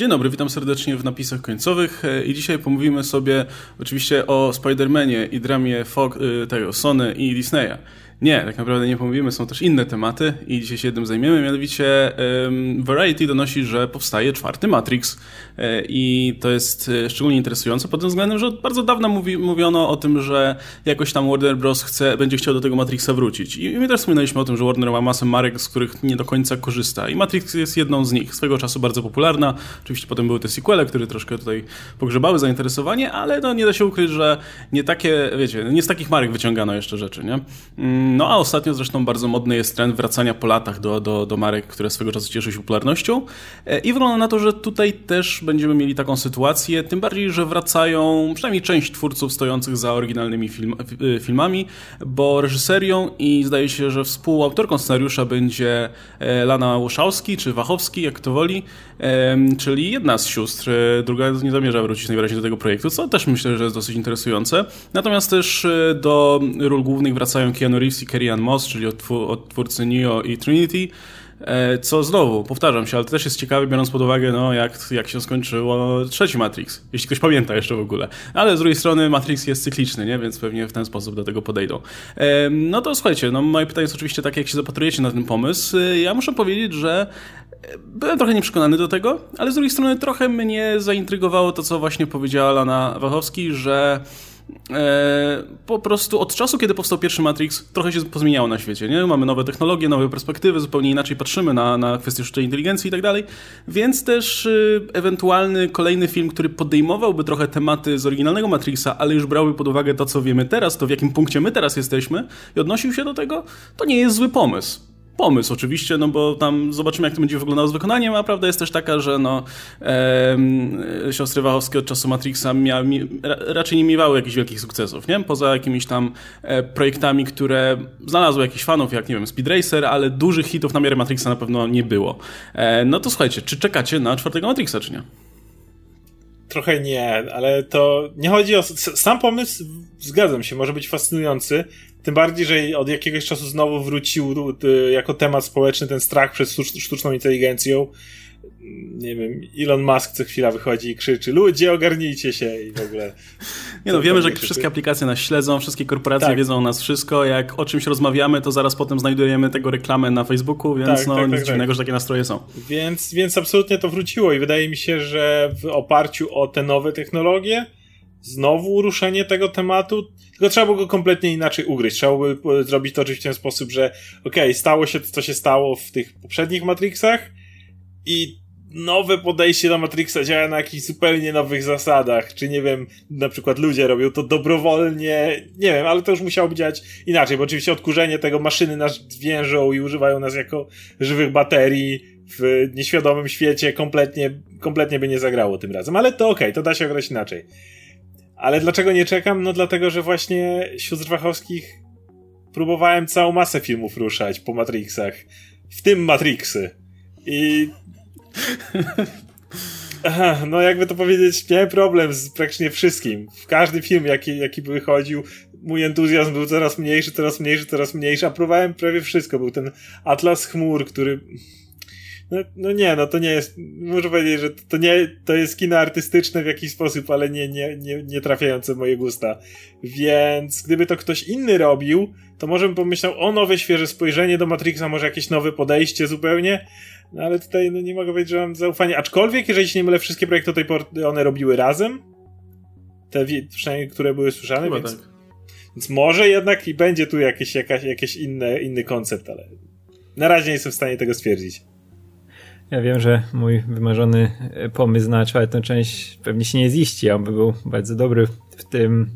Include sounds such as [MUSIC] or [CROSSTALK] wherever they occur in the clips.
Dzień dobry, witam serdecznie w napisach końcowych e, i dzisiaj pomówimy sobie oczywiście o Spider-Manie i dramie Fog, e, tego Sony i Disneya. Nie, tak naprawdę nie pomówimy, są też inne tematy i dzisiaj się jednym zajmiemy, mianowicie Variety donosi, że powstaje czwarty Matrix e, i to jest e, szczególnie interesujące pod tym względem, że od bardzo dawna mówi, mówiono o tym, że jakoś tam Warner Bros. Chce, będzie chciał do tego Matrixa wrócić i my też wspominaliśmy o tym, że Warner ma masę marek, z których nie do końca korzysta i Matrix jest jedną z nich, swego czasu bardzo popularna, oczywiście potem były te sequele, które troszkę tutaj pogrzebały zainteresowanie, ale no nie da się ukryć, że nie takie, wiecie, nie z takich marek wyciągano jeszcze rzeczy, nie? No a ostatnio zresztą bardzo modny jest trend wracania po latach do, do, do marek, które swego czasu cieszyły się popularnością. E, I wygląda na to, że tutaj też będziemy mieli taką sytuację, tym bardziej, że wracają przynajmniej część twórców stojących za oryginalnymi film, e, filmami, bo reżyserią i zdaje się, że współautorką scenariusza będzie e, Lana Łoszowski, czy Wachowski, jak to woli, czyli jedna z sióstr. Druga nie zamierza wrócić najwyraźniej do tego projektu, co też myślę, że jest dosyć interesujące. Natomiast też do ról głównych wracają Keanu Reeves i Kerry Ann Moss, czyli od, od twórcy Neo i Trinity, e, co znowu, powtarzam się, ale to też jest ciekawe, biorąc pod uwagę, no, jak, jak się skończyło trzeci Matrix, jeśli ktoś pamięta jeszcze w ogóle. Ale z drugiej strony Matrix jest cykliczny, nie? więc pewnie w ten sposób do tego podejdą. No to słuchajcie, no, moje pytanie jest oczywiście takie, jak się zapatrujecie na ten pomysł. E, ja muszę powiedzieć, że byłem trochę nieprzekonany do tego, ale z drugiej strony trochę mnie zaintrygowało to, co właśnie powiedziała Lana Wachowski, że E, po prostu od czasu, kiedy powstał pierwszy Matrix, trochę się pozmieniało na świecie. Nie? Mamy nowe technologie, nowe perspektywy, zupełnie inaczej patrzymy na, na kwestie sztucznej inteligencji i tak dalej. Więc też y, ewentualny kolejny film, który podejmowałby trochę tematy z oryginalnego Matrixa, ale już brałby pod uwagę to, co wiemy teraz, to w jakim punkcie my teraz jesteśmy i odnosił się do tego, to nie jest zły pomysł pomysł oczywiście, no bo tam zobaczymy, jak to będzie wyglądało z wykonaniem, a prawda jest też taka, że no e, siostry Wachowskie od czasu Matrixa mia, mi, raczej nie miewały jakichś wielkich sukcesów, nie? Poza jakimiś tam e, projektami, które znalazły jakichś fanów, jak nie wiem, Speed Racer, ale dużych hitów na miarę Matrixa na pewno nie było. E, no to słuchajcie, czy czekacie na czwartego Matrixa, czy nie? Trochę nie, ale to nie chodzi o. Sam pomysł, zgadzam się, może być fascynujący, tym bardziej, że od jakiegoś czasu znowu wrócił jako temat społeczny ten strach przed sztuczną inteligencją. Nie wiem, Elon Musk co chwila wychodzi i krzyczy: Ludzie, ogarnijcie się i w ogóle. Nie no, wiemy, że wszystkie aplikacje nas śledzą, wszystkie korporacje tak. wiedzą o nas wszystko. Jak o czymś rozmawiamy, to zaraz potem znajdujemy tego reklamę na Facebooku, więc tak, no tak, nic tak, dziwnego, tak. że takie nastroje są. Więc, więc absolutnie to wróciło i wydaje mi się, że w oparciu o te nowe technologie znowu ruszenie tego tematu, tylko trzeba było go kompletnie inaczej ugryźć. Trzeba by zrobić to oczywiście w ten sposób, że okej, okay, stało się to, co się stało w tych poprzednich Matrixach i nowe podejście do Matrixa działa na jakichś zupełnie nowych zasadach, czy nie wiem, na przykład ludzie robią to dobrowolnie, nie wiem, ale to już musiało działać inaczej, bo oczywiście odkurzenie tego maszyny nas więżą i używają nas jako żywych baterii w nieświadomym świecie kompletnie, kompletnie by nie zagrało tym razem, ale to okej, okay, to da się ograć inaczej. Ale dlaczego nie czekam? No dlatego, że właśnie sióstr Wachowskich próbowałem całą masę filmów ruszać po Matrixach. W tym Matrixy. I... [LAUGHS] Aha, no jakby to powiedzieć, miałem problem z praktycznie wszystkim. W każdy film, jaki, jaki by wychodził, mój entuzjazm był coraz mniejszy, coraz mniejszy, coraz mniejszy, a próbowałem prawie wszystko. Był ten Atlas Chmur, który no, no nie, no to nie jest, muszę powiedzieć, że to nie, to jest kino artystyczne w jakiś sposób, ale nie, nie, nie, nie trafiające w moje gusta. Więc gdyby to ktoś inny robił, to może bym pomyślał o nowe, świeże spojrzenie do Matrixa, może jakieś nowe podejście zupełnie, no ale tutaj no, nie mogę powiedzieć, że mam zaufanie. Aczkolwiek, jeżeli się nie mylę, wszystkie projekty do tej pory one robiły razem. Te, przynajmniej, które były słyszane, Chyba więc, tak. więc może jednak i będzie tu jakieś, jakaś, jakieś inne, inny koncept, ale na razie nie jestem w stanie tego stwierdzić. Ja wiem, że mój wymarzony pomysł na czwartą część pewnie się nie ziści, on by był bardzo dobry w tym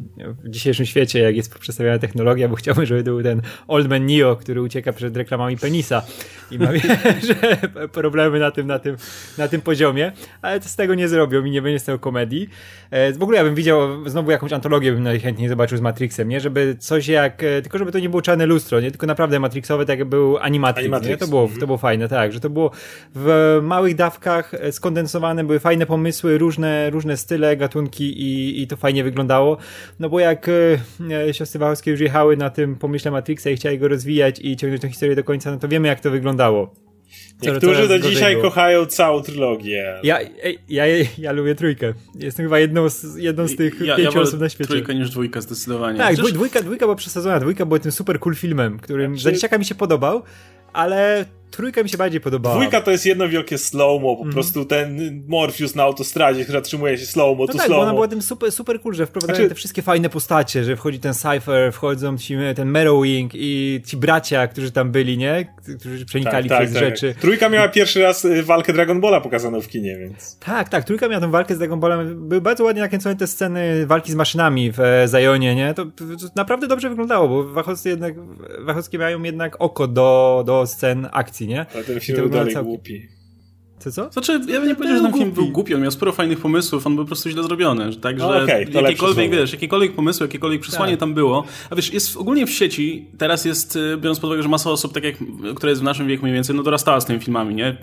w dzisiejszym świecie, jak jest przedstawiana technologia, bo chciałbym, żeby był ten Old Man Neo, który ucieka przed reklamami penisa i ma [LAUGHS] że problemy na tym, na, tym, na tym poziomie, ale to z tego nie zrobią i nie będzie z tego komedii. E, w ogóle ja bym widział znowu jakąś antologię, bym najchętniej zobaczył z Matrixem, nie? Żeby coś jak, e, tylko żeby to nie było czarne lustro, nie? Tylko naprawdę Matrixowe, tak jak był Animatrix, Animatrix. Nie? To, było, to było fajne, tak, że to było w małych dawkach e, skondensowane, były fajne pomysły, różne, różne style, gatunki i, i to fajnie wyglądało wyglądało, no bo jak e, siostry Wachowskie już jechały na tym pomyśle Matrixa i chciały go rozwijać i ciągnąć tę historię do końca, no to wiemy jak to wyglądało. Niektórzy do dzisiaj kochają całą trylogię. Ja, ja, ja, ja, lubię trójkę. Jestem chyba jedną z, jedną z tych ja, pięciu ja osób na świecie. Trójka niż dwójka zdecydowanie. Tak, Przecież... dwójka, dwójka była przesadzona. Dwójka była tym super cool filmem, którym znaczy... za dzieciaka mi się podobał, ale trójka mi się bardziej podobała. Dwójka to jest jedno wielkie slow-mo, po mm. prostu ten Morpheus na autostradzie, który zatrzymuje się slow-mo, no to tak, slow-mo. ona była tym super, super cool, że wprowadzają znaczy... te wszystkie fajne postacie, że wchodzi ten Cypher, wchodzą ci ten Merrowing i ci bracia, którzy tam byli, nie? Którzy przenikali tak, tak, przez tak, rzeczy. Tak. Trójka miała pierwszy raz y, walkę Dragon Balla pokazaną w kinie, więc... Tak, tak, trójka miała tą walkę z Dragon Ballem. Były bardzo ładnie nakręcone te sceny walki z maszynami w e, Zajonie, nie? To, to naprawdę dobrze wyglądało, bo Wachowscy jednak, Wachowskie mają jednak oko do, do scen akcji, nie? Ale ten film był dalej głupi. Co, co? Znaczy, ja bym nie powiedział, że ten film był głupi, on miał sporo fajnych pomysłów, on był po prostu źle zrobiony. Także no okay, jakiekolwiek, wiesz, jakiekolwiek pomysły, jakiekolwiek przesłanie tak. tam było. A wiesz, jest ogólnie w sieci, teraz jest, y, biorąc pod uwagę, że masa osób, tak jak, które jest w naszym wieku mniej więcej, no dorastała z tymi filmami, nie?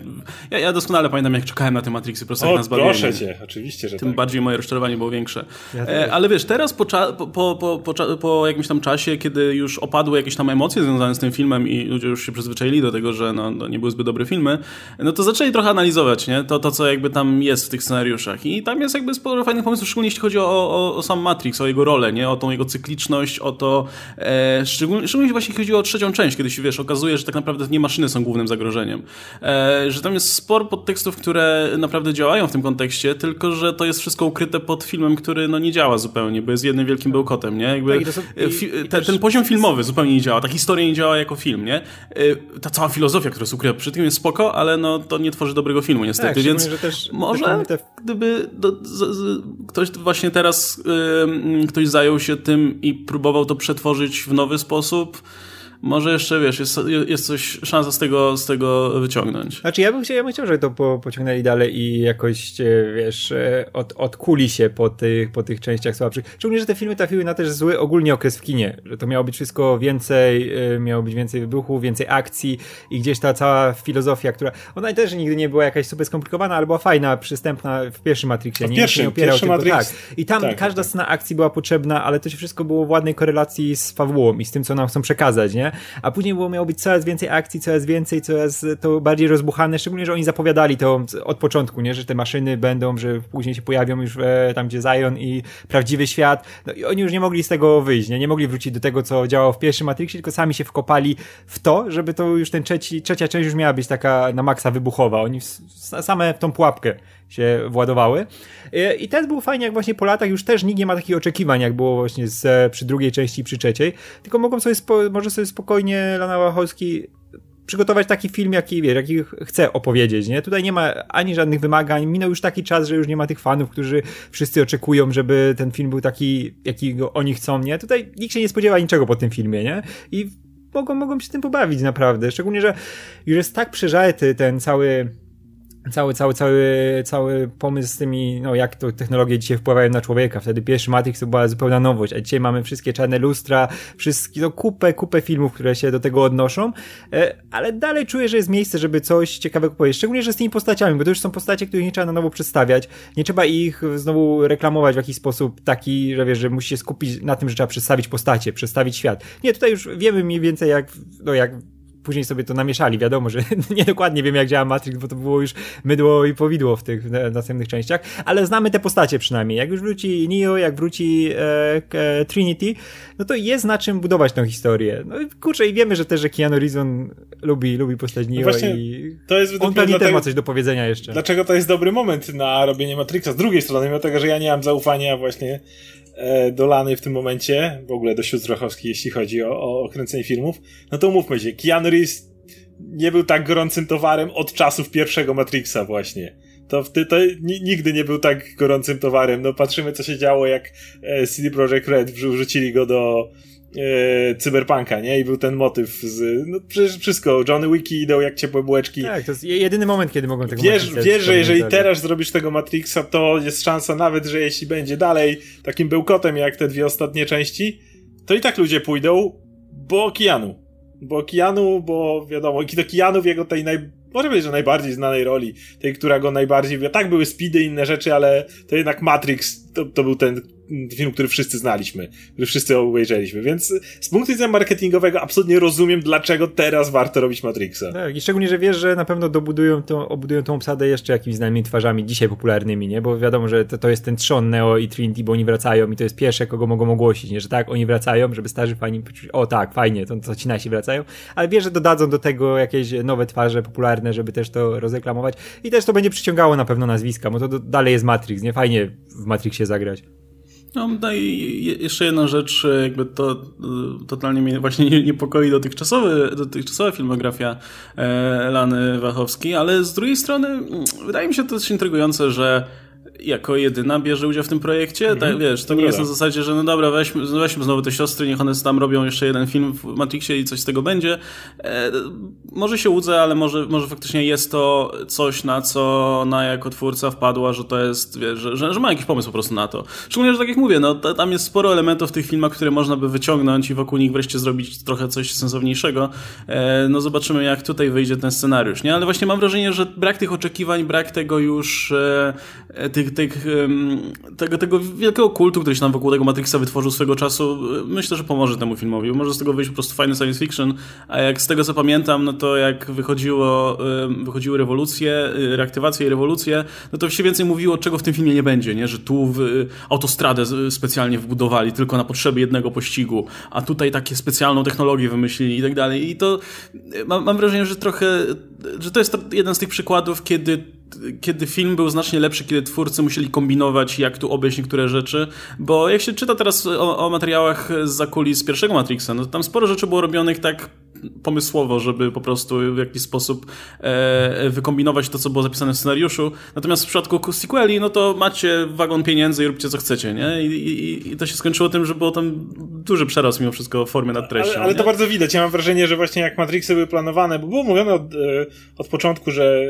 Ja, ja doskonale pamiętam, jak czekałem na te Matrixy, po prostu jak nas bawiły. proszę cię, oczywiście, że Tym tak. bardziej moje rozczarowanie było większe. Ja e, ale wiesz, teraz po, po, po, po, po, jakimś tam czasie, kiedy już opadły jakieś tam emocje związane z tym filmem i ludzie już się przyzwyczaili do tego, że no, no nie były zbyt dobre filmy, no to zaczęli trochę analizować, nie? To, to co jakby tam jest w tych scenariuszach. I tam jest jakby sporo fajnych pomysłów, szczególnie jeśli chodzi o, o, o sam Matrix, o jego rolę, nie? O tą jego cykliczność, o to... E, szczególnie, szczególnie właśnie jeśli chodzi o trzecią część, kiedy się, wiesz, okazuje, że tak naprawdę nie maszyny są głównym zagrożeniem. E, że tam jest sporo podtekstów, które naprawdę działają w tym kontekście, tylko że to jest wszystko ukryte pod filmem, który no nie działa zupełnie, bo jest jednym wielkim bełkotem, nie? Jakby, tak, są, e, fi, te, ten poziom filmowy zupełnie nie działa, ta historia nie działa jako film, nie? E, ta cała filozofia, która jest ukryta przy tym jest spoko, ale no to nie tworzy dobrego filmu niestety, tak, więc też może te... gdyby do, z, z, ktoś właśnie teraz ktoś zajął się tym i próbował to przetworzyć w nowy sposób, może jeszcze, wiesz, jest, jest coś, szansa z tego, z tego wyciągnąć. Znaczy, ja bym chciał, ja bym chciał żeby to po, pociągnęli dalej i jakoś, e, wiesz, e, od, odkuli się po tych, po tych częściach słabszych. Szczególnie, że te filmy trafiły na też zły ogólnie okres w kinie, że to miało być wszystko więcej, e, miało być więcej wybuchów, więcej akcji i gdzieś ta cała filozofia, która, ona też nigdy nie była jakaś super skomplikowana, ale była fajna, przystępna w pierwszym Matrixie. Nie, pierwszy, nie opierał tylko, Matrix, tak. I tam tak, każda tak. scena akcji była potrzebna, ale to się wszystko było w ładnej korelacji z fabułą i z tym, co nam chcą przekazać, nie? A później było miało być coraz więcej akcji, coraz więcej, coraz to bardziej rozbuchane, szczególnie, że oni zapowiadali to od początku, nie? Że te maszyny będą, że później się pojawią już e, tam, gdzie Zion i prawdziwy świat. No i oni już nie mogli z tego wyjść, nie? Nie mogli wrócić do tego, co działało w pierwszym Matrixie, tylko sami się wkopali w to, żeby to już ten trzeci, trzecia część już miała być taka na maksa wybuchowa. Oni same w tą pułapkę się władowały. E, I też było fajnie, jak właśnie po latach już też nikt nie ma takich oczekiwań, jak było właśnie z, przy drugiej części i przy trzeciej, tylko mogą sobie, spo, może sobie spokojnie Lana Wachowski przygotować taki film, jaki, wie, jaki chce opowiedzieć, nie? Tutaj nie ma ani żadnych wymagań, minął już taki czas, że już nie ma tych fanów, którzy wszyscy oczekują, żeby ten film był taki, jakiego oni chcą, nie? Tutaj nikt się nie spodziewa niczego po tym filmie, nie? I mogą, mogą się tym pobawić naprawdę, szczególnie, że już jest tak przeżarty ten cały cały, cały, cały, cały pomysł z tymi, no jak to technologie dzisiaj wpływają na człowieka. Wtedy pierwszy Matrix to była zupełna nowość, a dzisiaj mamy wszystkie czarne lustra, wszystkie, no kupę, kupę filmów, które się do tego odnoszą, e, ale dalej czuję, że jest miejsce, żeby coś ciekawego powiedzieć, szczególnie, że z tymi postaciami, bo to już są postacie, których nie trzeba na nowo przedstawiać, nie trzeba ich znowu reklamować w jakiś sposób taki, że wiesz, że musi się skupić na tym, że trzeba przedstawić postacie, przedstawić świat. Nie, tutaj już wiemy mniej więcej jak, no jak później sobie to namieszali. Wiadomo, że [LAUGHS] nie dokładnie wiem, jak działa Matrix, bo to było już mydło i powidło w tych następnych częściach, ale znamy te postacie przynajmniej. Jak już wróci Neo, jak wróci e, e, Trinity, no to jest na czym budować tą historię. No i kurczę, i wiemy, że też, że Keanu Reeves lubi, lubi postać Neo no i to jest on pewnie też ma coś do powiedzenia jeszcze. Dlaczego to jest dobry moment na robienie Matrixa? Z drugiej strony, mimo tego, że ja nie mam zaufania właśnie E, do Lany w tym momencie, w ogóle do sióstr Rachowskich, jeśli chodzi o, o kręcenie filmów, no to mówmy się, Keanu Reeves nie był tak gorącym towarem od czasów pierwszego Matrixa właśnie. To, to, to nigdy nie był tak gorącym towarem. No patrzymy, co się działo, jak e, CD Projekt Red wrzucili go do, e, cyberpunka, nie? I był ten motyw z, no przecież wszystko, Johnny Wiki idą jak ciepłe bułeczki. Tak, to jest jedyny moment, kiedy mogą tego Wiesz, wiesz że jeżeli teraz zrobisz tego Matrixa, to jest szansa nawet, że jeśli będzie dalej takim bełkotem jak te dwie ostatnie części, to i tak ludzie pójdą, bo Keanu. Bo Keanu, bo wiadomo, do Keanu w jego tej naj, może być, że najbardziej znanej roli, tej, która go najbardziej, tak były Speedy i inne rzeczy, ale to jednak Matrix, to, to był ten film, który wszyscy znaliśmy, który wszyscy obejrzeliśmy, więc z punktu widzenia marketingowego absolutnie rozumiem, dlaczego teraz warto robić Matrixa. Tak, i szczególnie, że wiesz, że na pewno dobudują obudują tą obsadę jeszcze jakimiś znanymi twarzami dzisiaj popularnymi, nie? Bo wiadomo, że to, to jest ten trzon Neo i Trinity, bo oni wracają i to jest pierwsze, kogo mogą ogłosić, nie? Że tak, oni wracają, żeby starzy fani poczuć, o tak, fajnie, to, to ci nasi wracają, ale wiesz, że dodadzą do tego jakieś nowe twarze popularne, żeby też to rozreklamować i też to będzie przyciągało na pewno nazwiska, bo to do, dalej jest Matrix, nie? Fajnie w Matrixie zagrać. No, no i jeszcze jedna rzecz, jakby to e, totalnie mnie właśnie niepokoi dotychczasowy, dotychczasowa filmografia e, Lany Wachowskiej, ale z drugiej strony mm, wydaje mi się to też intrygujące, że jako jedyna bierze udział w tym projekcie. Mm -hmm. Tak, wiesz, to nie jest na zasadzie, że no dobra, weźmy, weźmy znowu te siostry, niech one tam robią jeszcze jeden film w Matrixie i coś z tego będzie. E, może się łudzę, ale może, może faktycznie jest to coś, na co na jako twórca wpadła, że to jest, wiesz, że, że, że ma jakiś pomysł po prostu na to. Szczególnie, że tak jak mówię, no tam jest sporo elementów w tych filmach, które można by wyciągnąć i wokół nich wreszcie zrobić trochę coś sensowniejszego. E, no zobaczymy, jak tutaj wyjdzie ten scenariusz, nie? Ale właśnie mam wrażenie, że brak tych oczekiwań, brak tego już e, e tych tego, tego wielkiego kultu, który się tam wokół tego Matrixa wytworzył swego czasu, myślę, że pomoże temu filmowi. Może z tego wyjść po prostu fajny science fiction, a jak z tego co pamiętam, no to jak wychodziło, wychodziły rewolucje, y, reaktywacje i rewolucje, no to się więcej mówiło, czego w tym filmie nie będzie, nie? że tu w autostradę specjalnie wbudowali tylko na potrzeby jednego pościgu, a tutaj takie specjalną technologię wymyślili i tak dalej. I to mam, mam wrażenie, że trochę, że to jest jeden z tych przykładów, kiedy kiedy film był znacznie lepszy, kiedy twórcy musieli kombinować, jak tu obejść niektóre rzeczy, bo jak się czyta teraz o, o materiałach z zakulis pierwszego Matrixa, no to tam sporo rzeczy było robionych tak pomysłowo, żeby po prostu w jakiś sposób e, wykombinować to, co było zapisane w scenariuszu. Natomiast w przypadku sequeli, no to macie wagon pieniędzy i róbcie co chcecie, nie? I, i, i to się skończyło tym, że było tam duży przerost mimo wszystko formy nad treścią. Ale, ale to bardzo widać. Ja mam wrażenie, że właśnie jak Matrixy były planowane, bo było mówione od, e, od początku, że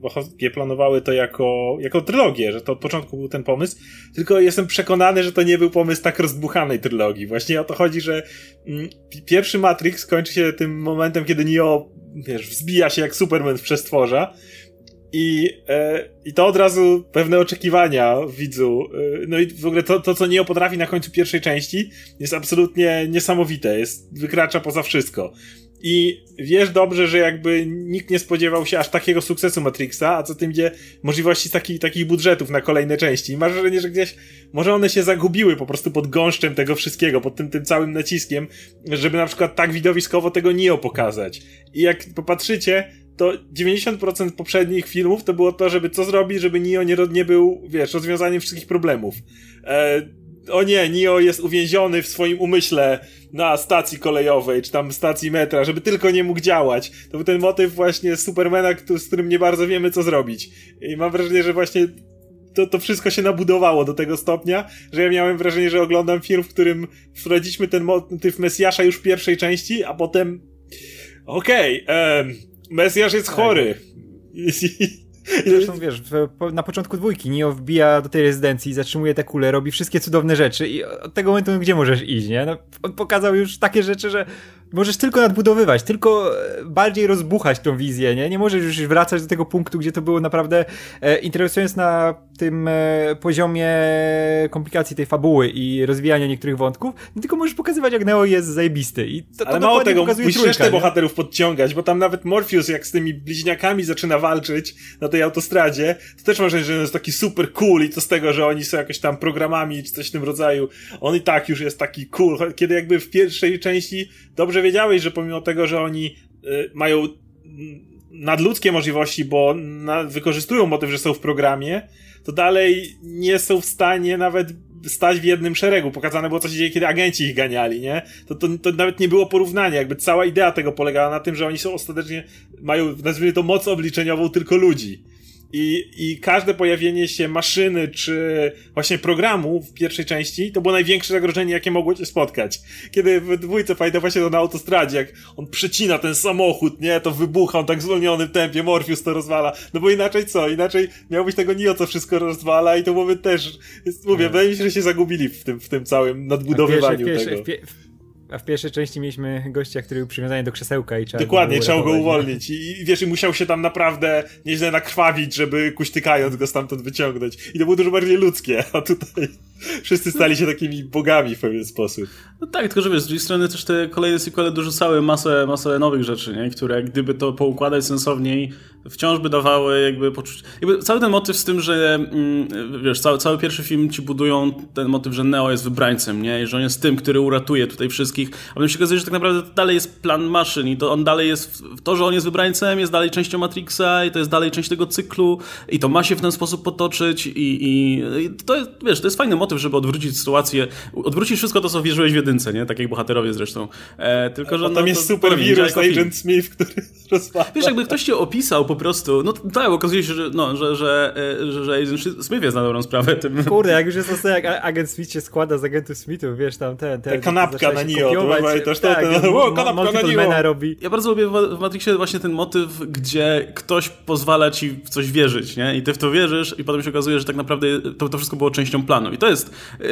Wachowskie planowały to jako, jako trylogię, że to od początku był ten pomysł, tylko jestem przekonany, że to nie był pomysł tak rozbuchanej trylogii. Właśnie o to chodzi, że mm, pierwszy Matrix kończy się tym momentem, kiedy Neo, wiesz, wzbija się jak Superman w przestworza. I, e, I to od razu pewne oczekiwania widzu. E, no i w ogóle to, to, co Neo potrafi na końcu pierwszej części, jest absolutnie niesamowite. Jest, wykracza poza wszystko. I wiesz dobrze, że jakby nikt nie spodziewał się aż takiego sukcesu Matrixa, a co tym idzie możliwości taki, takich budżetów na kolejne części. I masz wrażenie, że gdzieś może one się zagubiły po prostu pod gąszczem tego wszystkiego, pod tym, tym całym naciskiem, żeby na przykład tak widowiskowo tego nie pokazać. I jak popatrzycie, to 90% poprzednich filmów to było to, żeby co zrobić, żeby Neo nie, nie był, wiesz, rozwiązaniem wszystkich problemów. E, o nie, Neo jest uwięziony w swoim umyśle na stacji kolejowej, czy tam stacji metra, żeby tylko nie mógł działać. To był ten motyw właśnie Supermana, z którym nie bardzo wiemy, co zrobić. I mam wrażenie, że właśnie to, to wszystko się nabudowało do tego stopnia, że ja miałem wrażenie, że oglądam film, w którym wprowadziliśmy ten motyw Mesjasza już w pierwszej części, a potem okej, okay, Mesjasz jest chory. [LAUGHS] Zresztą wiesz, na początku dwójki Neo wbija do tej rezydencji, zatrzymuje te kule, robi wszystkie cudowne rzeczy i od tego momentu gdzie możesz iść, nie? No, on pokazał już takie rzeczy, że możesz tylko nadbudowywać, tylko e, bardziej rozbuchać tą wizję, nie? Nie możesz już wracać do tego punktu, gdzie to było naprawdę e, interesując na tym e, poziomie komplikacji tej fabuły i rozwijania niektórych wątków, tylko możesz pokazywać, jak Neo jest zajebisty. I to, to Ale mało tego, musisz resztę bohaterów podciągać, bo tam nawet Morpheus, jak z tymi bliźniakami zaczyna walczyć na tej autostradzie, to też masz że jest taki super cool i to z tego, że oni są jakoś tam programami czy coś w tym rodzaju. On i tak już jest taki cool, kiedy jakby w pierwszej części dobrze wiedziałeś, że pomimo tego, że oni y, mają nadludzkie możliwości, bo na, wykorzystują motyw, że są w programie, to dalej nie są w stanie nawet stać w jednym szeregu. Pokazane było, co się dzieje, kiedy agenci ich ganiali, nie? To, to, to nawet nie było porównania. Jakby cała idea tego polegała na tym, że oni są ostatecznie, mają, nazwijmy to, moc obliczeniową tylko ludzi. I, I każde pojawienie się maszyny, czy właśnie programu w pierwszej części, to było największe zagrożenie, jakie mogło cię spotkać. Kiedy w dwójce pamiętam właśnie to na autostradzie, jak on przecina ten samochód, nie, to wybucha, on tak w zwolnionym tempie, Morpheus to rozwala. No bo inaczej co? Inaczej miałbyś tego nie o co wszystko rozwala i to moment też, jest, mówię, no. wydaje mi się, że się zagubili w tym, w tym całym nadbudowywaniu wiesz, tego. Wiesz, a w pierwszej części mieliśmy gościa, który był przywiązany do krzesełka i trzeba Dokładnie, trzeba go uwolnić. I, I wiesz, i musiał się tam naprawdę nieźle nakrwawić, żeby kuśtykając go stamtąd wyciągnąć. I to było dużo bardziej ludzkie, a tutaj wszyscy stali się takimi bogami w pewien sposób. No tak, tylko że wiesz, z drugiej strony też te kolejne sequele dorzucały masę, masę nowych rzeczy, nie? które gdyby to poukładać sensowniej, wciąż by dawały jakby poczucie... Jakby cały ten motyw z tym, że mm, wiesz, cały, cały pierwszy film ci budują ten motyw, że Neo jest wybrańcem, nie? I że on jest tym, który uratuje tutaj wszystkich, a potem się okazuje, że tak naprawdę to dalej jest plan maszyn i to on dalej jest... To, że on jest wybrańcem, jest dalej częścią Matrixa i to jest dalej część tego cyklu i to ma się w ten sposób potoczyć i, i, i to jest, wiesz, to jest fajny motyw, żeby odwrócić sytuację, odwrócić wszystko to, co wierzyłeś w jedynce, nie? Tak jak bohaterowie zresztą. E, tylko, że a tam no, jest to, super wirus Agent Smith, który [LAUGHS] rozwala. Wiesz, jakby ktoś cię opisał po prostu, no tak, okazuje się, że, no, że, że, że, że Agent Smith jest na dobrą sprawę tym. Kurde, jak już jest to jak Agent Smith się składa z agentów Smithów, wiesz, tam ten... ten Ta kanapka na Neo, to to? Tak, ten, o, kanapka na Neo. robi. Ja bardzo lubię w Matrixie właśnie ten motyw, gdzie ktoś pozwala ci w coś wierzyć, nie? I ty w to wierzysz i potem się okazuje, że tak naprawdę to, to wszystko było częścią planu. I to jest yy,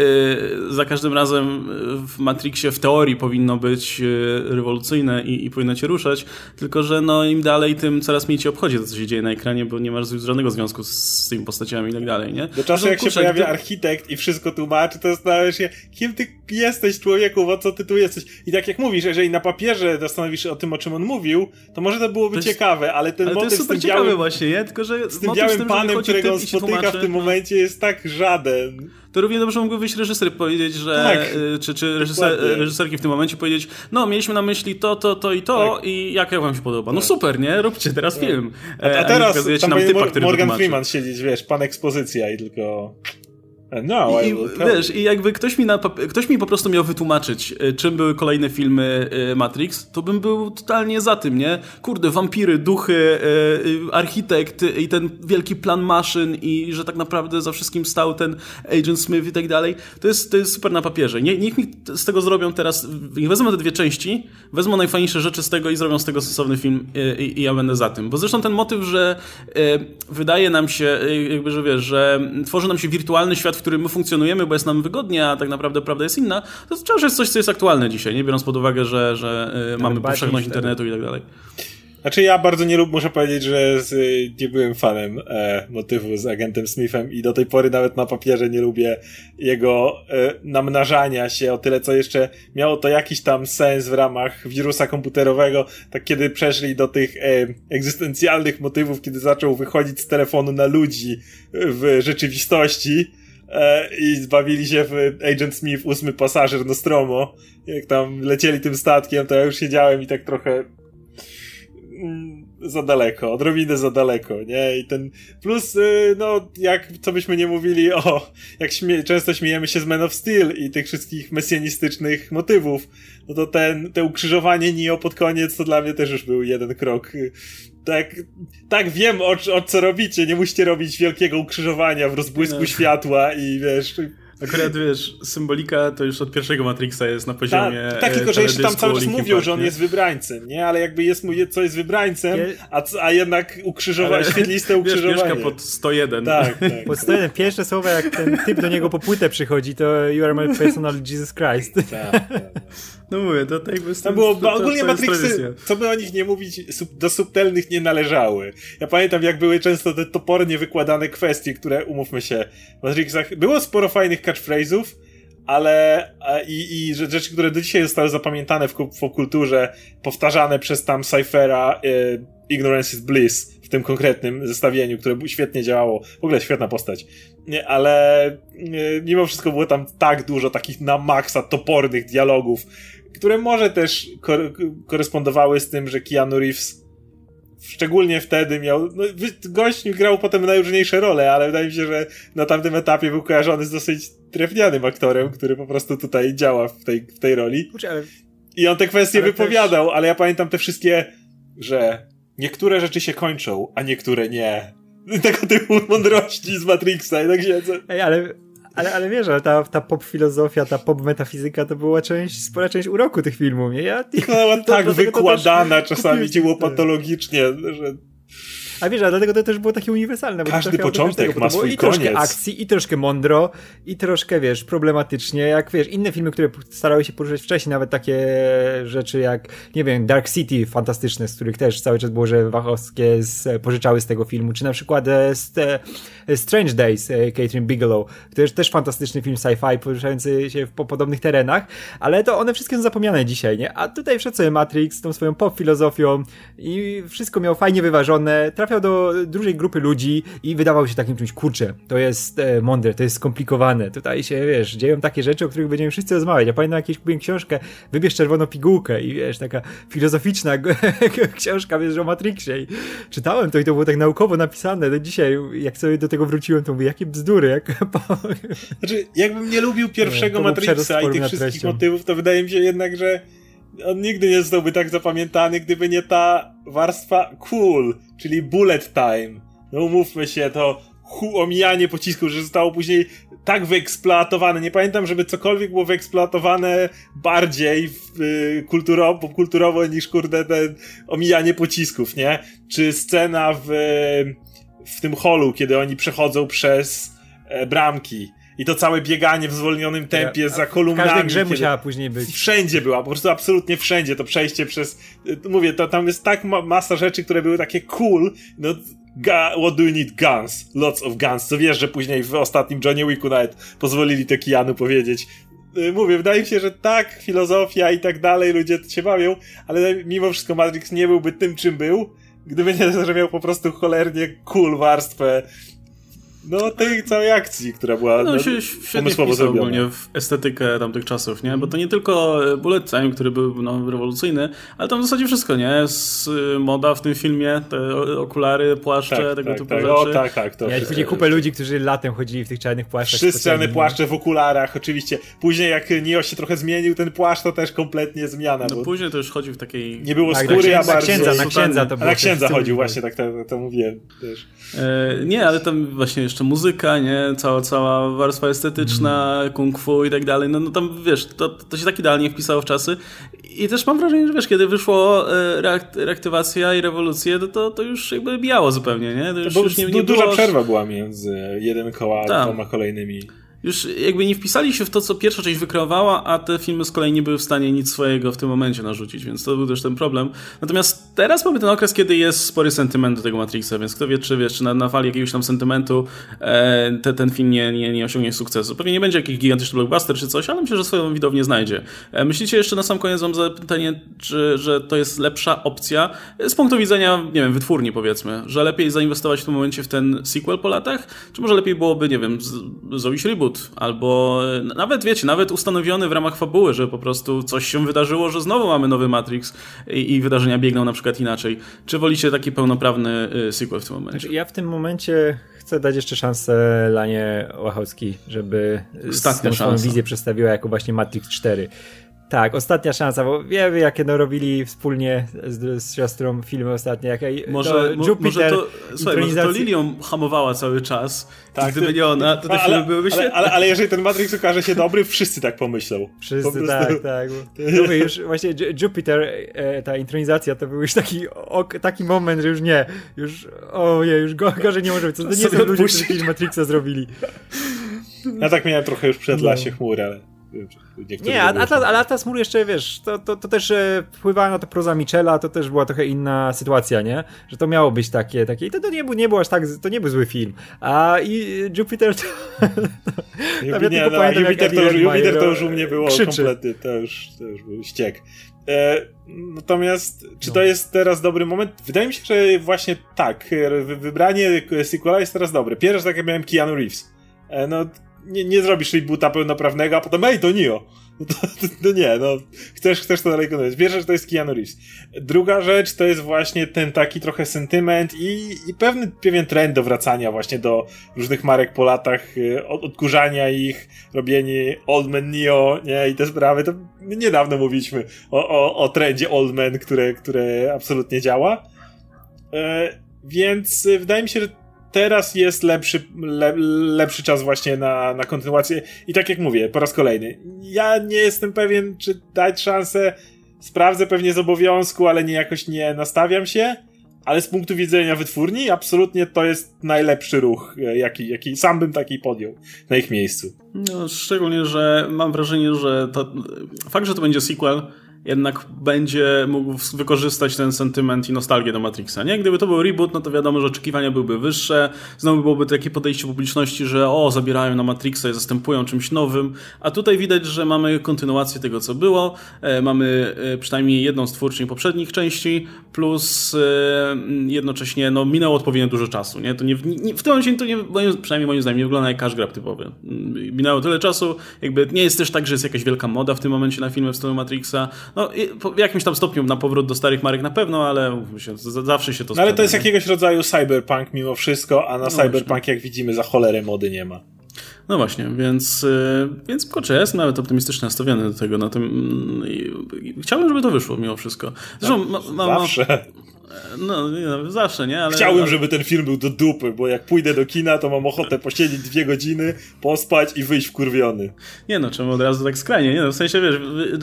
za każdym razem w Matrixie w teorii powinno być yy, rewolucyjne i, i powinno cię ruszać, tylko że no im dalej, tym coraz mniej ci obchodzi to, co się dzieje na ekranie, bo nie masz żadnego związku z, z tymi postaciami i tak dalej, nie? Do czasu, no, jak kurczę, się pojawia gdy... architekt i wszystko tłumaczy, to zastanawiasz się, kim ty jesteś człowieku, o co ty tu jesteś. I tak jak mówisz, jeżeli na papierze zastanowisz się o tym, o czym on mówił, to może to byłoby to jest... ciekawe, ale ten ale motyw to jest super z tym białym, właśnie, nie? Tylko, że z tym białym tym, panem, którego on spotyka w tym no. momencie jest tak żaden. To równie dobrze mógłby wyjść reżyser powiedzieć, że tak, czy, czy reżyser, reżyserki w tym momencie powiedzieć, no mieliśmy na myśli to, to, to i to tak. i jak wam się podoba. No tak. super, nie? Róbcie teraz film. A, a teraz a tam nam typa, Morgan Freeman siedzieć, wiesz, pan ekspozycja i tylko... No, I, wiesz, i jakby ktoś mi, na, ktoś mi po prostu miał wytłumaczyć, czym były kolejne filmy Matrix, to bym był totalnie za tym, nie? Kurde, wampiry, duchy, architekt i ten wielki plan maszyn i że tak naprawdę za wszystkim stał ten Agent Smith i tak dalej. To jest, to jest super na papierze. Nie, niech mi z tego zrobią teraz, niech wezmą te dwie części, wezmą najfajniejsze rzeczy z tego i zrobią z tego sensowny film i, i, i ja będę za tym. Bo zresztą ten motyw, że wydaje nam się, jakby, że wiesz, że tworzy nam się wirtualny świat, w którym my funkcjonujemy, bo jest nam wygodnie, a tak naprawdę prawda jest inna, to wciąż jest coś, co jest aktualne dzisiaj, nie biorąc pod uwagę, że, że y, mamy powszechność internetu i tak dalej. Znaczy ja bardzo nie lubię, muszę powiedzieć, że z, nie byłem fanem e, motywu z agentem Smithem i do tej pory nawet na papierze nie lubię jego e, namnażania się o tyle, co jeszcze miało to jakiś tam sens w ramach wirusa komputerowego, tak kiedy przeszli do tych e, egzystencjalnych motywów, kiedy zaczął wychodzić z telefonu na ludzi w rzeczywistości, i zbawili się w Agent Smith, ósmy pasażer Nostromo. Jak tam lecieli tym statkiem, to ja już siedziałem i tak trochę mm, za daleko, odrobinę za daleko, nie? I ten plus, no, jak co byśmy nie mówili o, jak śmie często śmiejemy się z Man of Steel i tych wszystkich mesjanistycznych motywów, no to ten, te ukrzyżowanie Neo pod koniec to dla mnie też już był jeden krok tak, tak wiem o, o co robicie, nie musicie robić wielkiego ukrzyżowania w rozbłysku no. światła i wiesz... Akurat wiesz, symbolika to już od pierwszego Matrixa jest na poziomie. Tak, tak tylko że jeszcze tam cały czas mówią, że on jest wybrańcem, nie? Ale jakby jest mu co jest wybrańcem, a, a jednak ukrzyżowanie, świetliste ukrzyżowanie. [LAUGHS] Wiesz, mieszka pod 101. Tak, [LAUGHS] tak. Pod 101. Pierwsze słowa, jak ten typ do niego po płytę przychodzi, to You are my personal Jesus Christ. Tak, tak, tak. No mówię, to tak jakby... Tam było, to, ogólnie to Matrixy, co by o nich nie mówić, do subtelnych nie należały. Ja pamiętam, jak były często te topornie wykładane kwestie, które, umówmy się, w Matrixach było sporo fajnych catchphrase'ów, ale i, i rzeczy, które do dzisiaj zostały zapamiętane w, w kulturze, powtarzane przez tam Cyphera y, Ignorance is Bliss w tym konkretnym zestawieniu, które świetnie działało. W ogóle świetna postać. Nie, ale y, mimo wszystko było tam tak dużo takich na maksa topornych dialogów, które może też kor korespondowały z tym, że Keanu Reeves szczególnie wtedy miał, no, gość grał potem najróżniejsze role, ale wydaje mi się, że na tamtym etapie był kojarzony z dosyć trefnianym aktorem, który po prostu tutaj działa w tej, w tej roli. I on te kwestie wypowiadał, też... ale ja pamiętam te wszystkie, że niektóre rzeczy się kończą, a niektóre nie. [LAUGHS] Tego typu mądrości z Matrixa i tak siedzę. Ej, ale ale, ale wiesz, ale ta, ta pop filozofia, ta pop metafizyka to była część, spora część uroku tych filmów, nie? Ja, no, [LAUGHS] tak wykładana [LAUGHS] czasami, ci patologicznie, że A wiesz, a dlatego to też było takie uniwersalne. Bo Każdy początek tego, ma swój I koniec. troszkę akcji, i troszkę mądro, i troszkę, wiesz, problematycznie, jak, wiesz, inne filmy, które starały się poruszać wcześniej, nawet takie rzeczy jak, nie wiem, Dark City fantastyczne, z których też cały czas było, że Wachowskie z, pożyczały z tego filmu, czy na przykład e, z, e, Strange Days e, Catherine Bigelow, to jest też fantastyczny film sci-fi, poruszający się po podobnych terenach, ale to one wszystkie są zapomniane dzisiaj, nie? A tutaj wszedł sobie Matrix z tą swoją pop filozofią i wszystko miał fajnie wyważone, trafiał do dużej grupy ludzi i wydawał się takim czymś, kurczę, to jest e, mądre, to jest skomplikowane, tutaj się, wiesz, dzieją takie rzeczy, o których będziemy wszyscy rozmawiać. Ja pamiętam jakieś kupiłem książkę, wybierz czerwoną pigułkę i wiesz, taka filozoficzna [LAUGHS] książka, wiesz, o Matrixie i czytałem to i to było tak naukowo napisane, do dzisiaj, jak sobie do tego wróciłem, to mówię, jakie bzdury, jak... [LAUGHS] Znaczy, jakbym nie lubił pierwszego Matrixa i tych wszystkich treścią. motywów, to wydaje mi się jednak, że on nigdy nie zostałby tak zapamiętany, gdyby nie ta warstwa cool, czyli bullet time. No umówmy się, to hu, omijanie pocisków, że zostało później tak wyeksploatowane. Nie pamiętam, żeby cokolwiek było wyeksploatowane bardziej y, kulturowo, popkulturowo niż kurde ten omijanie pocisków, nie? Czy scena w, w tym holu, kiedy oni przechodzą przez e, bramki i to całe bieganie w zwolnionym tempie ja, za kolumnami. W każdej grze musiała później być. Wszędzie była, po prostu absolutnie wszędzie to przejście przez... Y, mówię, to tam jest tak ma masa rzeczy, które były takie cool, no what do you need? Guns. Lots of guns. Co wiesz, że później w ostatnim Johnny Wicku nawet pozwolili to Kijanu powiedzieć. Y, mówię, wydaje mi się, że tak, filozofia i tak dalej, ludzie się bawią, ale mimo wszystko Matrix nie byłby tym, czym był, gdyby nie, że miał po prostu cholernie cool warstwę no, tej całej akcji, która była no, no, się świetnie wpisał ogólnie w estetykę tamtych czasów, nie? Bo to nie tylko bullet time, który był no, rewolucyjny, ale tam w zasadzie wszystko, nie? Z y, moda w tym filmie, te okulary, płaszcze, tak, tego tak, typu tak. rzeczy. O, tak, tak. To ja później kupę ludzi, którzy latem chodzili w tych czarnych płaszczach. Wszyscy czarne płaszcze w okularach, oczywiście. Później jak Nio się trochę zmienił, ten płaszcz to też kompletnie zmiana. No bo... później to już chodził w takiej... Nie było tak, skóry, a bardzo... Na księdza, na księdza to było. Na księdza chodził, właśnie tak to, to mówiłem też. E, nie, ale tam właśnie jeszcze muzyka, nie? Cała, cała warstwa estetyczna, mm. kung fu i tak dalej. No, no tam wiesz, to, to się tak idealnie wpisało w czasy. I też mam wrażenie, że wiesz, kiedy wyszło e, reaktywacja i rewolucja, to, to, to już jakby bijało zupełnie, nie? To już, to już nie, nie duża było... przerwa była między jeden koła a dwoma kolejnymi już jakby nie wpisali się w to, co pierwsza część wykreowała, a te filmy z kolei nie były w stanie nic swojego w tym momencie narzucić, więc to był też ten problem. Natomiast teraz mamy ten okres, kiedy jest spory sentyment do tego Matrixa, więc kto wie, czy wiesz, czy na, na fali jakiegoś tam sentymentu e, te, ten film nie, nie, nie osiągnie sukcesu. Pewnie nie będzie jakiś gigantyczny blockbuster czy coś, ale myślę, że swoją widownię znajdzie. E, myślicie jeszcze na sam koniec mam zapytanie, czy, że to jest lepsza opcja z punktu widzenia, nie wiem, wytwórni powiedzmy, że lepiej zainwestować w tym momencie w ten sequel po latach, czy może lepiej byłoby, nie wiem, zrobić reboot albo nawet, wiecie, nawet ustanowiony w ramach fabuły, że po prostu coś się wydarzyło, że znowu mamy nowy Matrix i, i wydarzenia biegną na przykład inaczej. Czy wolicie taki pełnoprawny y, sequel w tym momencie? Znaczy, ja w tym momencie chcę dać jeszcze szansę Lanie Łachowskiej, żeby Ostatnia swoją wizję przedstawiła jako właśnie Matrix 4. Tak, ostatnia szansa, bo wiemy, jakie no robili wspólnie z, z siostrą filmy ostatnie. Jak, może, to Jupiter, może to, słuchaj, może to Lilią hamowała cały czas. Tak, gdyby nie ona, to te ale, filmy byłyby świetne. Ale, ale, jeżeli ten Matrix okaże się dobry, wszyscy tak pomyślą. Wszyscy, po tak, tak. Bo, już właśnie Jupiter, e, ta intronizacja, to był już taki, ok, taki moment, że już nie, już, ojej, już gorzej nie może być. Co to nie są ludzie, którzy Matrixa zrobili. Ja tak miałem trochę już przed no. Lasie chmury, ale... Nie, Atlas, ale Atlas Mur jeszcze, wiesz, to, to, to też e, wpływała na to proza Michela, to też była trochę inna sytuacja, nie? Że to miało być takie, takie i to, to nie, był, nie był aż tak, to nie był zły film. A i Jupiter to... to [LAUGHS] nie, no, Jupiter, to już, Jupiter to już u mnie było krzyczy. kompletny, to już, to już był ściek. E, natomiast, czy no. to jest teraz dobry moment? Wydaje mi się, że właśnie tak, wybranie sequela jest teraz dobre. Pierwszy tak jak miałem Keanu Reeves. E, no, nie, nie zrobisz rebota pełnoprawnego, a potem ej, to Neo. [LAUGHS] No, to, to, nie, no, chcesz, chcesz to dalej kontynuować. Pierwsza rzecz to jest Keanu Reeves. Druga rzecz to jest właśnie ten taki trochę sentyment i, i pewny, pewien trend do wracania właśnie do różnych marek po latach, y, od, odkurzania ich, robienie Old Man Neo, nie, i te sprawy. To niedawno mówiliśmy o, o, o trendzie Old Man, które, które absolutnie działa. E, więc wydaje mi się, że teraz jest lepszy, le, lepszy czas właśnie na, na kontynuację. I tak jak mówię, po raz kolejny, ja nie jestem pewien, czy dać szansę. Sprawdzę pewnie z obowiązku, ale nie jakoś nie nastawiam się. ale z punktu widzenia wytwórni absolutnie to jest najlepszy ruch, e, jaki, jaki sam bym taki podjął na ich miejscu. No, szczególnie, że mam wrażenie, że to, fakt, że to będzie sequel, jednak będzie mógł wykorzystać ten sentyment i nostalgię do Matrixa, nie? Gdyby to był reboot, no to wiadomo, że oczekiwania byłyby wyższe, znowu byłoby takie podejście publiczności, że o, zabierają na Matrixa i zastępują czymś nowym, a tutaj widać, że mamy kontynuację tego, co było, e, mamy e, przynajmniej jedną z twórczyń poprzednich części, plus e, jednocześnie, no, minęło odpowiednio dużo czasu, nie? To nie, nie w tym momencie to nie, przynajmniej moim zdaniem, nie wygląda jak cash grab typowy. Minęło tyle czasu, jakby nie jest też tak, że jest jakaś wielka moda w tym momencie na filmy w stylu Matrixa, no, w jakimś tam stopniu na powrót do starych marek na pewno, ale się, zawsze się to no, Ale to jest jakiegoś rodzaju cyberpunk mimo wszystko, a na no cyberpunk, właśnie. jak widzimy, za cholerę mody nie ma. No właśnie, więc, y, więc kurczę, ja jestem nawet optymistycznie nastawiony do tego. Na tym, mm, chciałbym, żeby to wyszło mimo wszystko. Zresztą, ma, ma, ma, Zawsze. No, no, zawsze, nie? Ale, Chciałbym, żeby ten film był do dupy, bo jak pójdę do kina, to mam ochotę posiedzieć dwie godziny, pospać i wyjść wkurwiony. Nie no, czemu od razu tak skrajnie, nie no, w sensie, wiesz,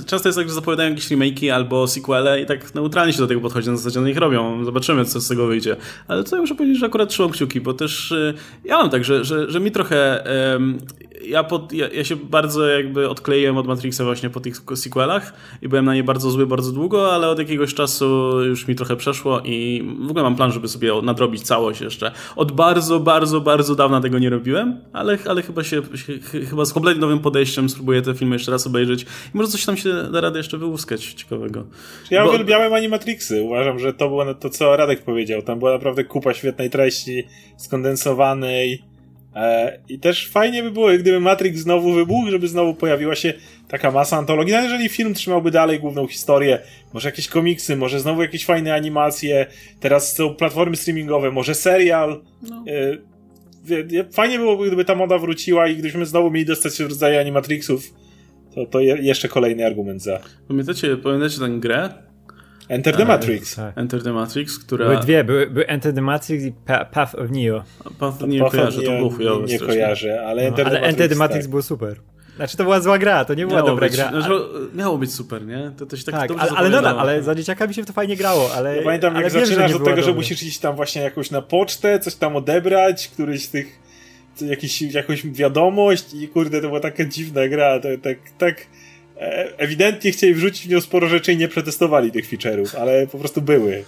często jest tak, że zapowiadają jakieś remake'i albo sequele i tak neutralnie się do tego podchodzi, na zasadzie, no ich robią, zobaczymy, co z tego wyjdzie. Ale co ja muszę powiedzieć, że akurat trzymam kciuki, bo też y, ja mam tak, że, że, że mi trochę ja, pod, ja, ja, się bardzo jakby odkleiłem od Matrixa właśnie po tych sequelach i byłem na nie bardzo zły bardzo długo, ale od jakiegoś czasu już mi trochę przeszło i w ogóle mam plan, żeby sobie nadrobić całość jeszcze. Od bardzo, bardzo, bardzo dawna tego nie robiłem, ale, ale chyba się, chyba z kompletnie nowym podejściem spróbuję te filmy jeszcze raz obejrzeć i może coś tam się da radę jeszcze wyłuskać ciekawego. Ja Bo... uwielbiałem Animatrixy. Uważam, że to było to, co Radek powiedział. Tam była naprawdę kupa świetnej treści, skondensowanej, I też fajnie by było, gdyby Matrix znowu wybuchł, żeby znowu pojawiła się taka masa antologii. No jeżeli film trzymałby dalej główną historię, może jakieś komiksy, może znowu jakieś fajne animacje, teraz są platformy streamingowe, może serial. No. E, fajnie byłoby, gdyby ta moda wróciła i gdybyśmy znowu mieli dostać się w rodzaju animatrixów, to, to jeszcze kolejny argument za. Pamiętacie, pamiętacie tę grę? Enter the Matrix. Tak. Enter the Matrix, która... Były dwie, były, były Enter the Matrix i Path of Neo. Path of Neo kojarzę, to było chujowe Nie kojarzę, ale Enter, no, ale the, Matrix, Enter the Matrix tak. był super. Znaczy to była zła gra, to nie była miało dobra być, gra. Znaczy, miało być super, nie? To, to się tak, tak ale, ale nadal, ale za dzieciakami się w to fajnie grało, ale... Ja pamiętam, ale jak wiem, zaczynasz że od tego, dobre. że musisz iść tam właśnie jakoś na pocztę, coś tam odebrać, któryś z tych... Jakiś, jakąś wiadomość i kurde, to była taka dziwna gra, tak, tak, tak ewidentnie chcieli wrzucić w nią sporo rzeczy i nie przetestowali tych feature'ów, ale po prostu były.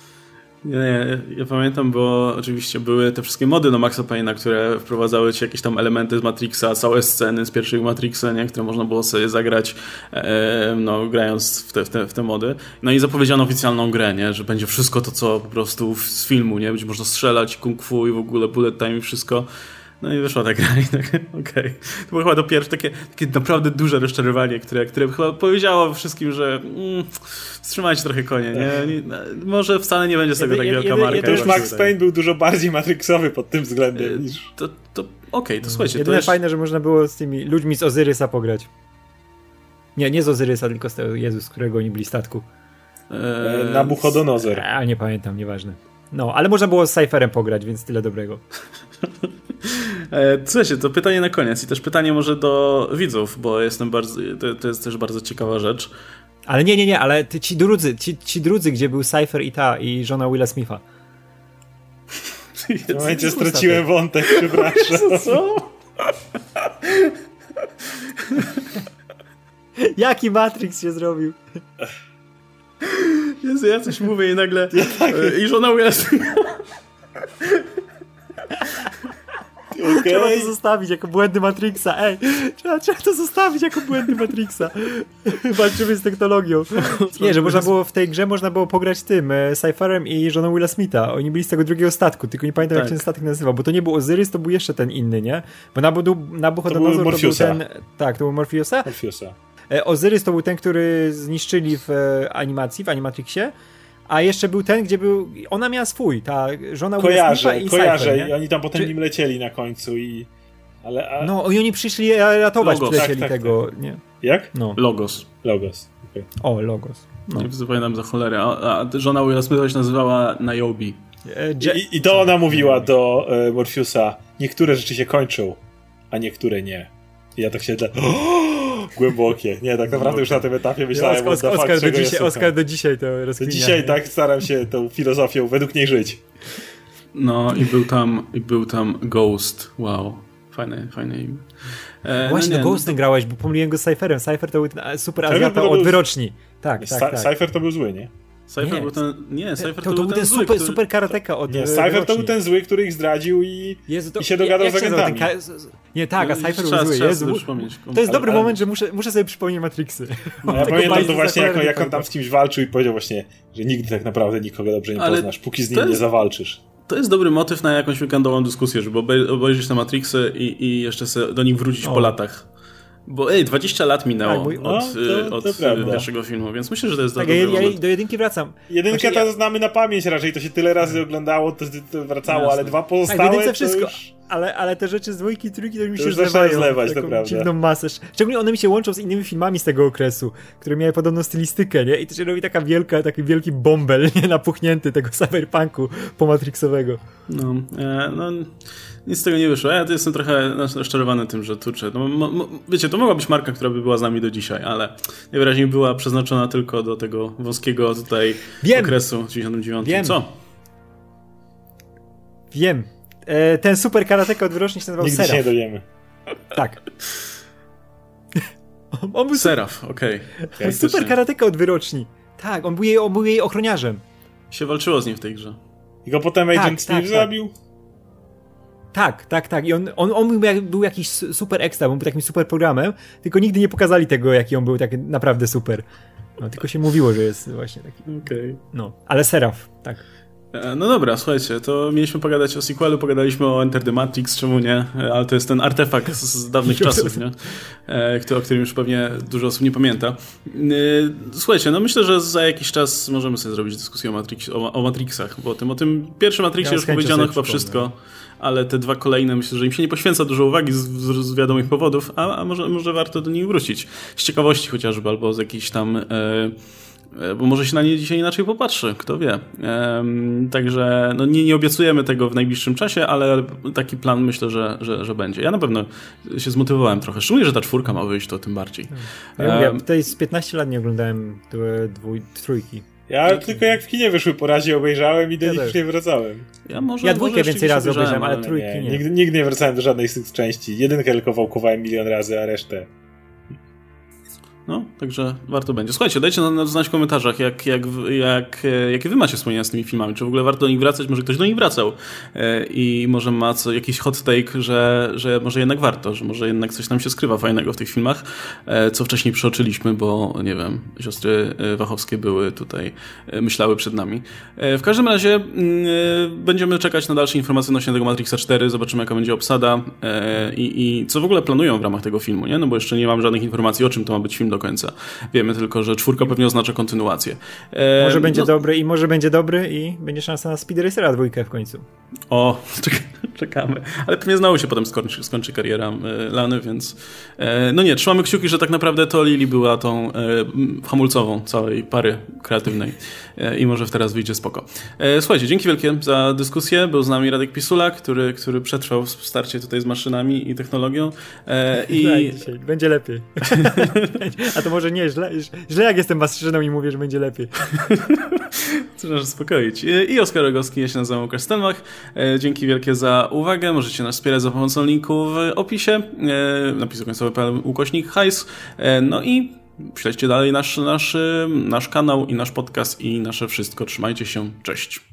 Nie, nie, ja pamiętam, bo oczywiście były te wszystkie mody do Maxa Payne'a, które wprowadzały ci jakieś tam elementy z Matrixa, całe sceny z pierwszych Matrixa, nie, które można było sobie zagrać, e, no, grając w te, w, te, w te mody. No i zapowiedziano oficjalną grę, nie, że będzie wszystko to, co po prostu z filmu, nie, będzie można strzelać, kung fu i w ogóle bullet time i wszystko. No i wyszła ta gra i tak, [LAUGHS] okej. Okay. To było chyba to pierwsze takie, takie naprawdę duże rozczarowanie, które, które chyba powiedziało wszystkim, że mm, wstrzymajcie trochę konie, nie? nie? Może wcale nie będzie z tego tak wielka marka. To już Max Payne był dużo bardziej matrixowy pod tym względem e, niż... To, to okej, okay, to słuchajcie. Jedyne to jest... fajne, że można było z tymi ludźmi z Ozyrysa pograć. Nie, nie z Ozyrysa, tylko z tego Jezus, którego oni byli statku. Eee, Nabuchodonosor. A nie pamiętam, nieważne. No, ale można było z Cypherem pograć, więc tyle dobrego. [LAUGHS] E, słuchajcie, to pytanie na koniec i też pytanie może do widzów, bo jestem bardzo, to, to jest też bardzo ciekawa rzecz. Ale nie, nie, nie, ale ci drudzy, ci, ci drudzy, gdzie był Cypher i ta, i żona Willa Smitha. [LAUGHS] W momencie straciłem wątek, przepraszam. [LAUGHS] Co? Jaki Matrix się zrobił? Jezu, ja coś mówię i nagle... Ja tak. E, I żona Willa Smitha... Okay. Trzeba to zostawić jako błędy Matrixa. Ej, trzeba, trzeba to zostawić jako błędy Matrixa. Walczymy z technologią. Nie, że można było w tej grze można było pograć tym e, Cypherem i żoną Willa Smitha. Oni byli z tego drugiego statku, tylko nie pamiętam tak. jak ten statek nazywał, bo to nie był Ozyrys, to był jeszcze ten inny, nie? Bo Nabuchodonozor to, to był ten... Tak, to był? Morphiusa. E, Ozyrys to był ten, który zniszczyli w e, animacji, w Animatrixie. A jeszcze był ten, gdzie był. Ona miała swój, ta żona Kojarzę, i kojarzę. Cypher, I oni tam potem Czy... nim lecieli na końcu i. Ale, a... No i oni przyszli ratować Logos. przylecieli tak, tak, tego, tak. nie? Jak? No. Logos. Logos. Okay. O, Logos. No. Nie pamiętam za cholerę. A, a żona Willa Smitha się nazywała Niobe. E, I, I, to ona mówiła do e, Morphiusa, niektóre rzeczy się kończą, a niektóre nie. I ja tak się dla... [GASPS] głębokie. Nie, tak naprawdę już na tym etapie myślałem, Oskar, Oskar, fuck, do dzisiaj, Oskar do dzisiaj to rozkminia. dzisiaj tak staram się tą filozofią według niej żyć. No i był tam, i był tam Ghost. Wow. Fajne, fajne imię. E, Właśnie no nie, Ghostem grałeś, bo pomyliłem go z Cypherem. Cypher to był ten super Azjata to od był- wyroczni. Tak, tak, tak. Cypher to był zły, nie? Cypher Nie. był ten. Nie, Cypher To, to, to był ten super, który- super karateka od Nie, e, Cypher to był ten zły, który ich zdradził i... Jezu, to, i się dogadał jak z agentami. ka- Nie, tak, a No, Cypher był czas, zły. czas Jezu, to jest dobry Ale- moment, że muszę, muszę sobie przypomnieć Matrixy. [LAUGHS] No, ja pamiętam to właśnie, jak, jak on tam z kimś walczył i powiedział właśnie, że nigdy tak naprawdę nikogo dobrze nie Ale poznasz, póki z nim nie jest- zawalczysz. To jest dobry motyw na jakąś weekendową dyskusję, żeby obej- obejrzeć te Matrixy i, i jeszcze sobie do nich wrócić O. po latach. Bo ej, 20 lat minęło Tak, mój- od, No, to- od to y, prawda. pierwszego filmu, więc myślę, że to jest Tak, dobry ja, ja do jedynki wracam. Jedynkę Znaczy, to ja- znamy na pamięć raczej, to się tyle razy oglądało, to, to wracało, Jasne. ale dwa Tak, w pozostałe jedynce to wszystko, już... ale, ale te rzeczy z dwójki, trójki to mi się zlewają. zlewać, to prawda. dziwną masę. Szczególnie one mi się łączą z innymi filmami z tego okresu, które miały podobną stylistykę, nie? I to się robi taka wielka, taki wielki bąbel, [LAUGHS] nie? Napuchnięty tego cyberpunku pomatrixowego. No, e, no, nic z tego nie wyszło. Ja to jestem trochę rozczarowany tym, że Turcze. No, mo, mo, wiecie, to mogła być marka, która by była z nami do dzisiaj, ale najwyraźniej była przeznaczona tylko do tego wąskiego tutaj Wiem. okresu w 99. Wiem. Co? Wiem. E, ten super karateka od wyroczni się nazywał Nigdy się nie Seraf. dowiemy. Tak. On- [LAUGHS] On był Seraf, [LAUGHS] okej. super, super karateka od wyroczni. Tak, on był jej, on był jej ochroniarzem. Się walczyło z nim w tej grze. I go potem Tak, Agent Steve tak, tak. zabił? Tak, tak, tak. I on, on, on był, był jakiś su- super ekstra, on był takim super programem, tylko nigdy nie pokazali tego, jaki on był tak naprawdę super. No, tylko się mówiło, że jest właśnie taki. Okej. No, ale Seraf, tak. E, No dobra, słuchajcie, to mieliśmy pogadać o sequelu, pogadaliśmy o Enter the Matrix, czemu nie? E, Ale to jest ten artefakt z, dawnych [LAUGHS] czasów, nie? E, o którym już pewnie dużo osób nie pamięta. Słuchajcie, no myślę, że za jakiś czas możemy sobie zrobić dyskusję o, Matrix, o, o Matrixach, bo o tym, o tym pierwszym Matrixie Ja już powiedziano chyba przypomnę. wszystko, ale te dwa kolejne myślę, że im się nie poświęca dużo uwagi z, z, z wiadomych powodów, a, a może, może warto do nich wrócić. Z ciekawości chociażby, albo z jakichś tam... E, bo może się na nie dzisiaj inaczej popatrzy, kto wie. Także no nie, nie obiecujemy tego w najbliższym czasie, ale taki plan myślę, że, że, że będzie. Ja na pewno się zmotywowałem trochę, szczególnie, że ta czwórka ma wyjść, to tym bardziej. Ja mówię, Em, tutaj z 15 lat nie oglądałem dwój, trójki. Ja tylko jak w kinie wyszły po razie obejrzałem i do Ja nich nie wracałem. ja może, Ja dwójkę może więcej razy obejrzałem, ale ale- trójki nie. Nigdy, nigdy nie wracałem do żadnej z tych części. Jedynkę tylko wałkowałem milion razy, a resztę... No, także warto będzie. Słuchajcie, dajcie nam znać w komentarzach, jak, jak, jak, e, jakie wy macie wspomnienia z tymi filmami. Czy w ogóle warto do nich wracać? Może ktoś do nich wracał e, i może ma co, jakiś hot take, że, że może jednak warto, że może jednak coś tam się skrywa fajnego w tych filmach, e, co wcześniej przeoczyliśmy, bo nie wiem, siostry Wachowskie były tutaj, myślały przed nami. W każdym razie mm, będziemy czekać na dalsze informacje odnośnie tego Matrixa 4, zobaczymy jaka będzie obsada i, i co w ogóle planują w ramach tego filmu, nie? No bo jeszcze nie mam żadnych informacji o czym to ma być film do końca. Wiemy tylko, że czwórka pewnie oznacza kontynuację. E, Może będzie no, dobry i może będzie dobry i będzie szansa na Speed Racera dwójkę w końcu. O, [LAUGHS] czek- czekamy. Ale pewnie znowu się potem skończy, skończy kariera e, Lany, więc e, no nie, trzymamy kciuki, że tak naprawdę to Lili była tą e, hamulcową całej pary kreatywnej e, i może teraz wyjdzie spoko. E, słuchajcie, dzięki wielkie za dyskusję. Był z nami Radek Pisula, który, który przetrwał starcie tutaj z maszynami i technologią. I... Będzie lepiej. [LAUGHS] A to może nie, źle, źle jak jestem maszyną i mówię, że będzie lepiej. [LAUGHS] Chcę nas uspokoić. I Oskar Rogowski, ja się nazywam Łukasz Stelmach. E, Dzięki wielkie za uwagę. Możecie nas wspierać za pomocą linku w opisie. E, Napisu końcowy ukośnik hajs. E, No i śledźcie dalej nasz, nasz, nasz kanał i nasz podcast i nasze wszystko. Trzymajcie się. Cześć.